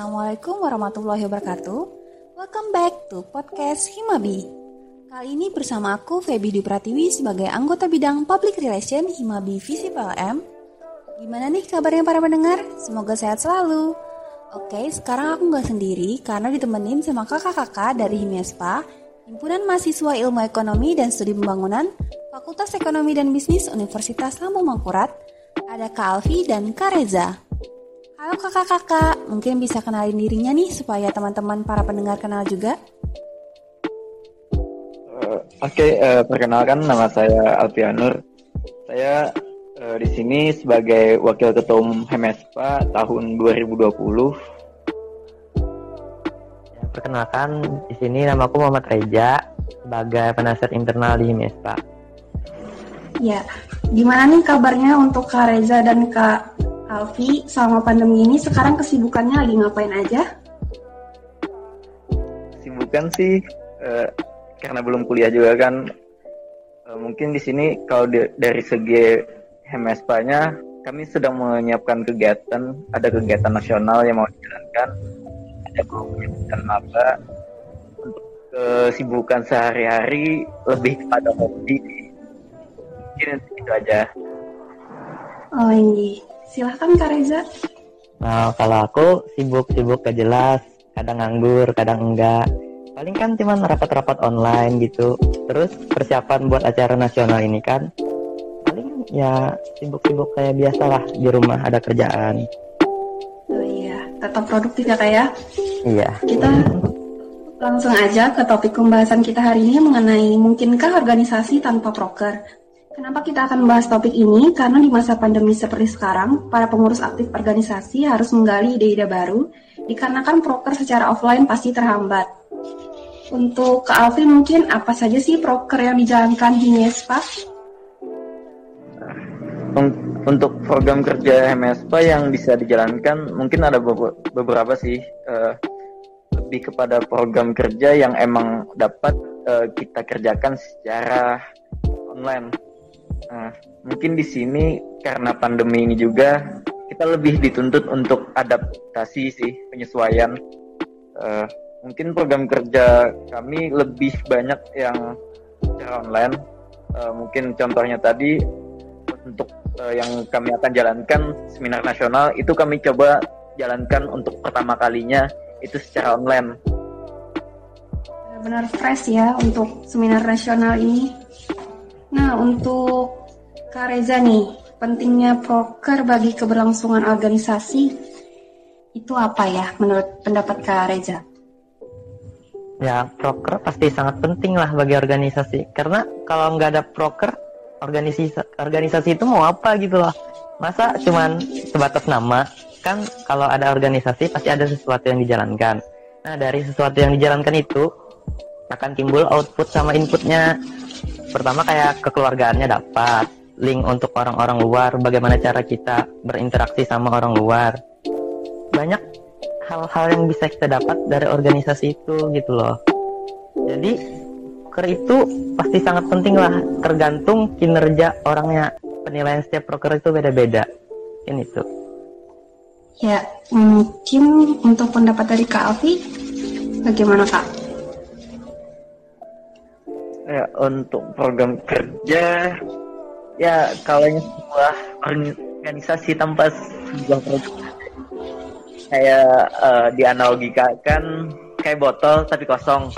Assalamualaikum warahmatullahi wabarakatuh. Welcome back to podcast Himabi. Kali ini bersama aku Feby Dupratiwi sebagai anggota bidang Public Relation Himabi Visi PLM. Gimana nih kabarnya para pendengar? Semoga sehat selalu. Oke, sekarang aku nggak sendiri karena ditemenin sama kakak-kakak dari Himiaspa, Himpunan Mahasiswa Ilmu Ekonomi dan Studi Pembangunan, Fakultas Ekonomi dan Bisnis Universitas Lambung Mangkurat, ada Kak Alfi dan Kak Reza. Halo kakak-kakak, mungkin bisa kenalin dirinya nih supaya teman-teman para pendengar kenal juga. Uh, Oke, okay, uh, eh, perkenalkan nama saya Alfianur. Saya uh, di sini sebagai Wakil Ketua Umum Hemespa tahun 2020. Ya, perkenalkan, di sini nama aku Muhammad Reja sebagai penasihat internal di Hemespa. Ya, gimana nih kabarnya untuk Kak Reza dan Kak Alfi, selama pandemi ini sekarang kesibukannya lagi ngapain aja? Kesibukan sih uh, karena belum kuliah juga kan. Uh, mungkin di sini kalau di, dari segi HMSPA-nya kami sedang menyiapkan kegiatan, ada kegiatan nasional yang mau dijalankan, ada kegiatan apa untuk kesibukan sehari-hari lebih kepada hobi. Mungkin itu aja. Oh ini Silahkan Kak Reza. Nah, kalau aku sibuk-sibuk gak jelas, kadang nganggur, kadang enggak. Paling kan cuma rapat-rapat online gitu. Terus persiapan buat acara nasional ini kan, paling ya sibuk-sibuk kayak biasa lah di rumah ada kerjaan. Oh iya, tetap produktif ya kak ya? Iya. Kita langsung aja ke topik pembahasan kita hari ini mengenai mungkinkah organisasi tanpa broker. Kenapa kita akan membahas topik ini? Karena di masa pandemi seperti sekarang, para pengurus aktif organisasi harus menggali ide-ide baru, dikarenakan proker secara offline pasti terhambat. Untuk Kak Alvin mungkin apa saja sih proker yang dijalankan di MESPA? Untuk program kerja MESPA yang bisa dijalankan mungkin ada beberapa sih uh, lebih kepada program kerja yang emang dapat uh, kita kerjakan secara online Nah, mungkin di sini karena pandemi ini juga kita lebih dituntut untuk adaptasi sih penyesuaian. Uh, mungkin program kerja kami lebih banyak yang secara online. Uh, mungkin contohnya tadi untuk uh, yang kami akan jalankan seminar nasional itu kami coba jalankan untuk pertama kalinya itu secara online. Benar fresh ya untuk seminar nasional ini. Nah, untuk Kak Reza nih, pentingnya proker bagi keberlangsungan organisasi itu apa ya menurut pendapat Kak Reza? Ya, proker pasti sangat penting lah bagi organisasi. Karena kalau nggak ada proker, organisasi organisasi itu mau apa gitu loh. Masa cuman sebatas nama? Kan kalau ada organisasi pasti ada sesuatu yang dijalankan. Nah, dari sesuatu yang dijalankan itu akan timbul output sama inputnya pertama kayak kekeluargaannya dapat link untuk orang-orang luar bagaimana cara kita berinteraksi sama orang luar. Banyak hal-hal yang bisa kita dapat dari organisasi itu gitu loh. Jadi broker itu pasti sangat penting lah. Tergantung kinerja orangnya. Penilaian setiap broker itu beda-beda. Ini tuh. Ya mungkin untuk pendapat dari Kak Alfi bagaimana Kak? Ya untuk program kerja ya kalau sebuah organisasi tanpa sebuah program. Kayak uh, dianalogikan kayak botol tapi kosong.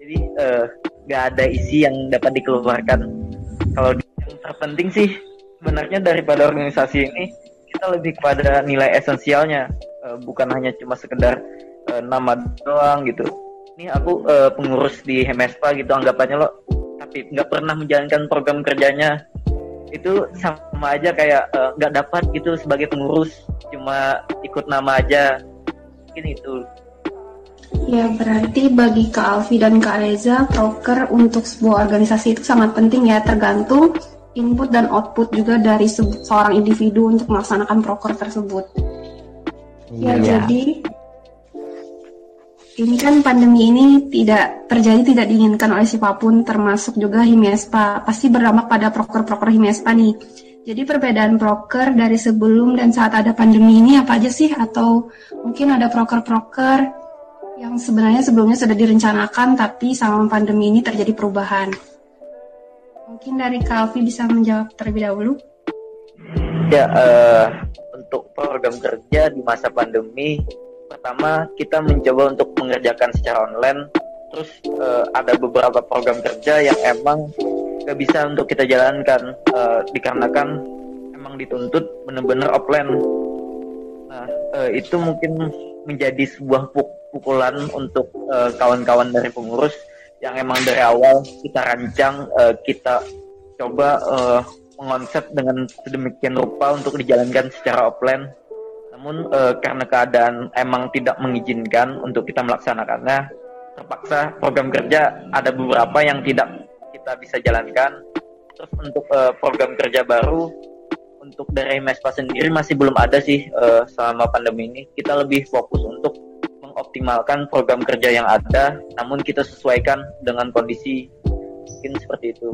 Jadi uh, ada isi yang dapat dikeluarkan. Kalau yang terpenting sih sebenarnya daripada organisasi ini kita lebih kepada nilai esensialnya. Uh, bukan hanya cuma sekedar uh, nama doang gitu ini aku uh, pengurus di Hemespa gitu anggapannya lo tapi nggak pernah menjalankan program kerjanya. Itu sama aja kayak eh, nggak uh, dapat gitu sebagai pengurus cuma ikut nama aja. Mungkin itu. Ya berarti bagi Kak Alfi dan Kak Reza proker untuk sebuah organisasi itu sangat penting ya tergantung input dan output juga dari seorang individu untuk melaksanakan proker tersebut. Ya, ya jadi ini kan pandemi ini tidak terjadi tidak diinginkan oleh siapa pun termasuk juga Himiespa pasti berdampak pada proker-proker Himiespa nih Jadi perbedaan proker dari sebelum dan saat ada pandemi ini apa aja sih? Atau mungkin ada proker-proker yang sebenarnya sebelumnya sudah direncanakan tapi sama pandemi ini terjadi perubahan. Mungkin dari Kalvi bisa menjawab terlebih dahulu. Ya, uh, untuk program kerja di masa pandemi, pertama kita mencoba untuk mengerjakan secara online. Terus uh, ada beberapa program kerja yang emang gak bisa untuk kita jalankan uh, dikarenakan emang dituntut benar-benar offline. Nah, uh, itu mungkin menjadi sebuah pukulan untuk uh, kawan-kawan dari pengurus yang emang dari awal kita rancang, uh, kita coba uh, mengonsep dengan sedemikian rupa untuk dijalankan secara offline. Namun uh, karena keadaan emang tidak mengizinkan untuk kita melaksanakannya, terpaksa program kerja ada beberapa yang tidak kita bisa jalankan. Terus untuk uh, program kerja baru untuk dari MESPA sendiri masih belum ada sih uh, selama pandemi ini. Kita lebih fokus untuk mengoptimalkan program kerja yang ada, namun kita sesuaikan dengan kondisi mungkin seperti itu.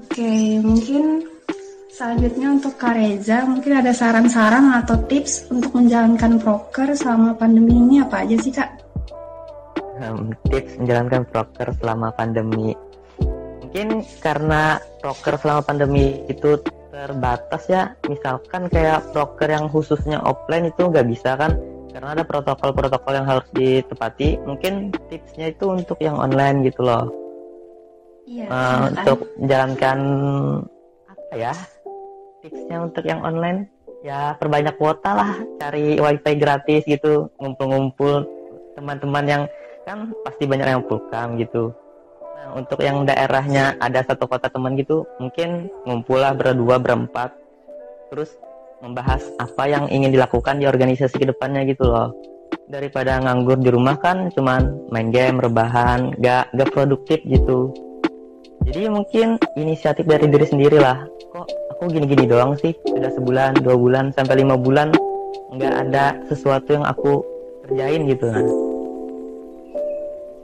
Oke, mungkin selanjutnya untuk Kak Reza, mungkin ada saran-saran atau tips untuk menjalankan proker selama pandemi ini apa aja sih Kak? um, tips menjalankan proker selama pandemi. Mungkin karena proker selama pandemi itu terbatas ya. Misalkan kayak proker yang khususnya offline itu nggak bisa kan karena ada protokol-protokol yang harus ditepati. Mungkin tipsnya itu untuk yang online gitu loh. Iya, uh, untuk menjalankan apa ya tipsnya untuk yang online. Ya perbanyak kuota lah cari wifi gratis gitu ngumpul-ngumpul. Teman-teman yang kan pasti banyak yang pulkam gitu. Nah untuk yang daerahnya ada satu kota teman gitu mungkin ngumpul lah berdua berempat. Terus membahas apa yang ingin dilakukan di organisasi ke depannya gitu loh. Daripada nganggur di rumah kan cuman main game rebahan gak gak produktif gitu. Jadi mungkin inisiatif dari diri sendiri lah aku gini-gini doang sih sudah sebulan dua bulan sampai lima bulan nggak ada sesuatu yang aku kerjain gitu kan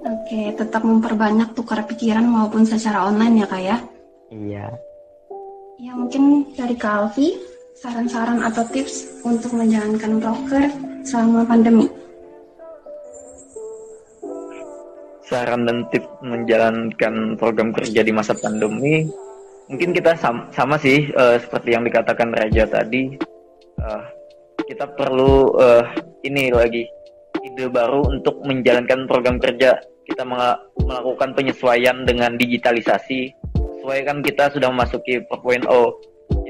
Oke, tetap memperbanyak tukar pikiran maupun secara online ya kak ya? Iya. Ya mungkin dari Kak Alfi, saran-saran atau tips untuk menjalankan broker selama pandemi? Saran dan tips menjalankan program kerja di masa pandemi, mungkin kita sama, sama sih uh, seperti yang dikatakan Raja tadi. Uh, kita perlu uh, ini lagi ide baru untuk menjalankan program kerja. Kita melakukan penyesuaian dengan digitalisasi. Sesuai kan kita sudah memasuki 4.0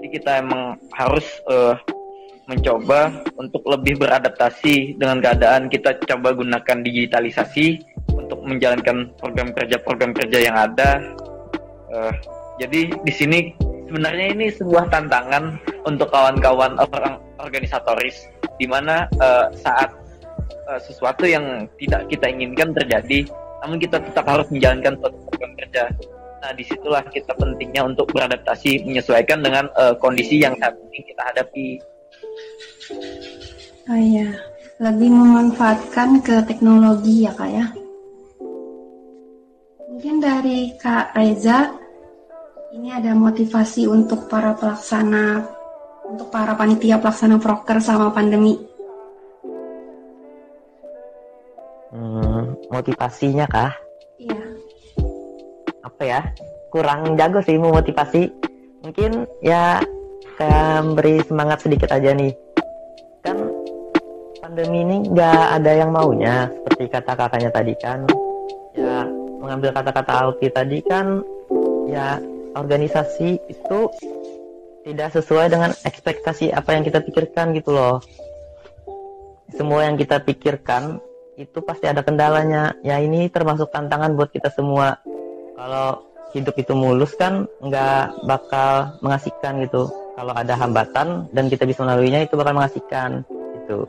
jadi kita emang harus uh, mencoba untuk lebih beradaptasi dengan keadaan. Kita coba gunakan digitalisasi untuk menjalankan program kerja-program kerja yang ada. Uh, jadi di sini sebenarnya ini sebuah tantangan untuk kawan-kawan orang organisatoris di mana uh, saat uh, sesuatu yang tidak kita inginkan terjadi namun kita tetap harus menjalankan program kerja. Nah, di situlah kita pentingnya untuk beradaptasi, menyesuaikan dengan uh, kondisi yang saat ini kita hadapi. Oh iya, lebih memanfaatkan ke teknologi ya kak ya. Mungkin dari Kak Reza, ini ada motivasi untuk para pelaksana, untuk para panitia pelaksana proker selama pandemi motivasinya kah? Iya. Apa ya? Kurang jago sih mau motivasi. Mungkin ya kayak beri semangat sedikit aja nih. Kan pandemi ini nggak ada yang maunya seperti kata kakaknya tadi kan. Ya mengambil kata-kata Alki tadi kan ya organisasi itu tidak sesuai dengan ekspektasi apa yang kita pikirkan gitu loh. Semua yang kita pikirkan itu pasti ada kendalanya. Ya ini termasuk tantangan buat kita semua. Kalau hidup itu mulus kan nggak bakal mengasihkan gitu. Kalau ada hambatan dan kita bisa melaluinya itu bakal mengasihkan gitu.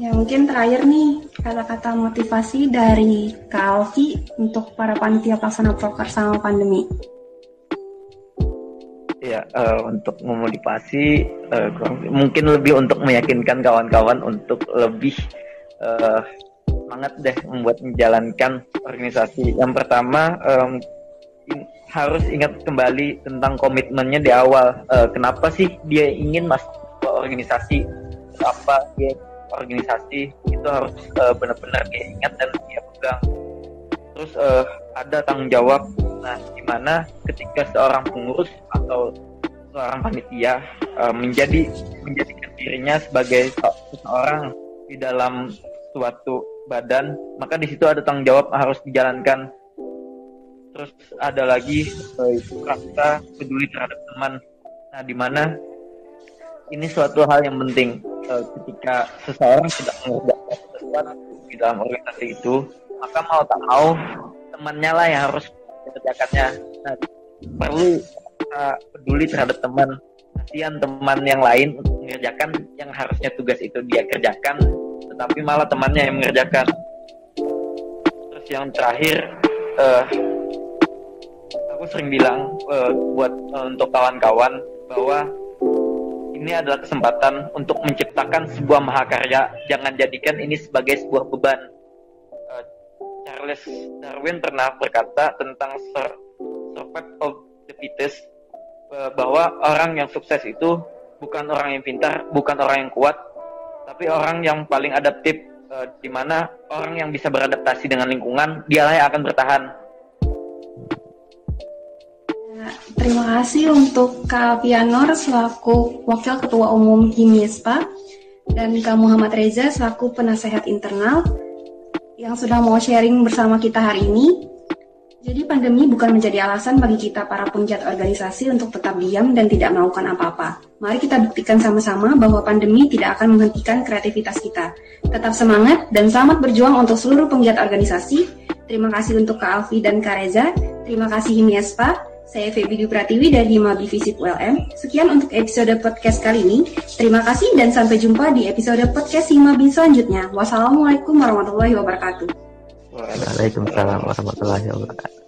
Ya mungkin terakhir nih kata-kata motivasi dari Kak Alfi untuk para panitia pelaksana proker sama pandemi. Ya, uh, untuk memotivasi, uh, mungkin lebih untuk meyakinkan kawan-kawan untuk lebih uh, semangat deh membuat menjalankan organisasi. Yang pertama, um, harus ingat kembali tentang komitmennya di awal. Uh, kenapa sih dia ingin masuk ke organisasi? Apa dia organisasi itu harus uh, benar-benar dia ingat dan dia pegang. Terus uh, ada tanggung jawab. Nah, gimana ketika seorang pengurus atau seorang panitia uh, menjadi menjadikan dirinya sebagai seseorang di dalam suatu badan, maka di situ ada tanggung jawab harus dijalankan. Terus ada lagi rasa peduli terhadap teman. Nah, di mana ini suatu hal yang penting uh, ketika seseorang tidak mengerjakan sesuatu di dalam organisasi itu, maka mau tak mau temannya lah yang harus mengerjakannya. Nah, perlu uh, peduli terhadap teman kasihan teman yang lain untuk mengerjakan yang harusnya tugas itu dia kerjakan tetapi malah temannya yang mengerjakan terus yang terakhir uh, aku sering bilang uh, buat uh, untuk kawan-kawan bahwa ini adalah kesempatan untuk menciptakan sebuah mahakarya jangan jadikan ini sebagai sebuah beban uh, Charles Darwin pernah berkata tentang survival of the Eh, bahwa orang yang sukses itu bukan orang yang pintar, bukan orang yang kuat, tapi orang yang paling adaptif, uh, di mana orang yang bisa beradaptasi dengan lingkungan, dialah yang akan bertahan. Terima kasih untuk Kak Pianor selaku Wakil Ketua Umum HIMISPA dan Kak Muhammad Reza selaku penasehat internal yang sudah mau sharing bersama kita hari ini. Jadi pandemi bukan menjadi alasan bagi kita para penggiat organisasi untuk tetap diam dan tidak melakukan apa-apa. Mari kita buktikan sama-sama bahwa pandemi tidak akan menghentikan kreativitas kita. Tetap semangat dan selamat berjuang untuk seluruh penggiat organisasi. Terima kasih untuk Kak Alfi dan Kak Reza. Terima kasih Himiaspa. Saya Febi Pratiwi dari Himabi Visip ULM. Sekian untuk episode podcast kali ini. Terima kasih dan sampai jumpa di episode podcast Himabi selanjutnya. Wassalamualaikum warahmatullahi wabarakatuh. Waalaikumsalam warahmatullahi wabarakatuh.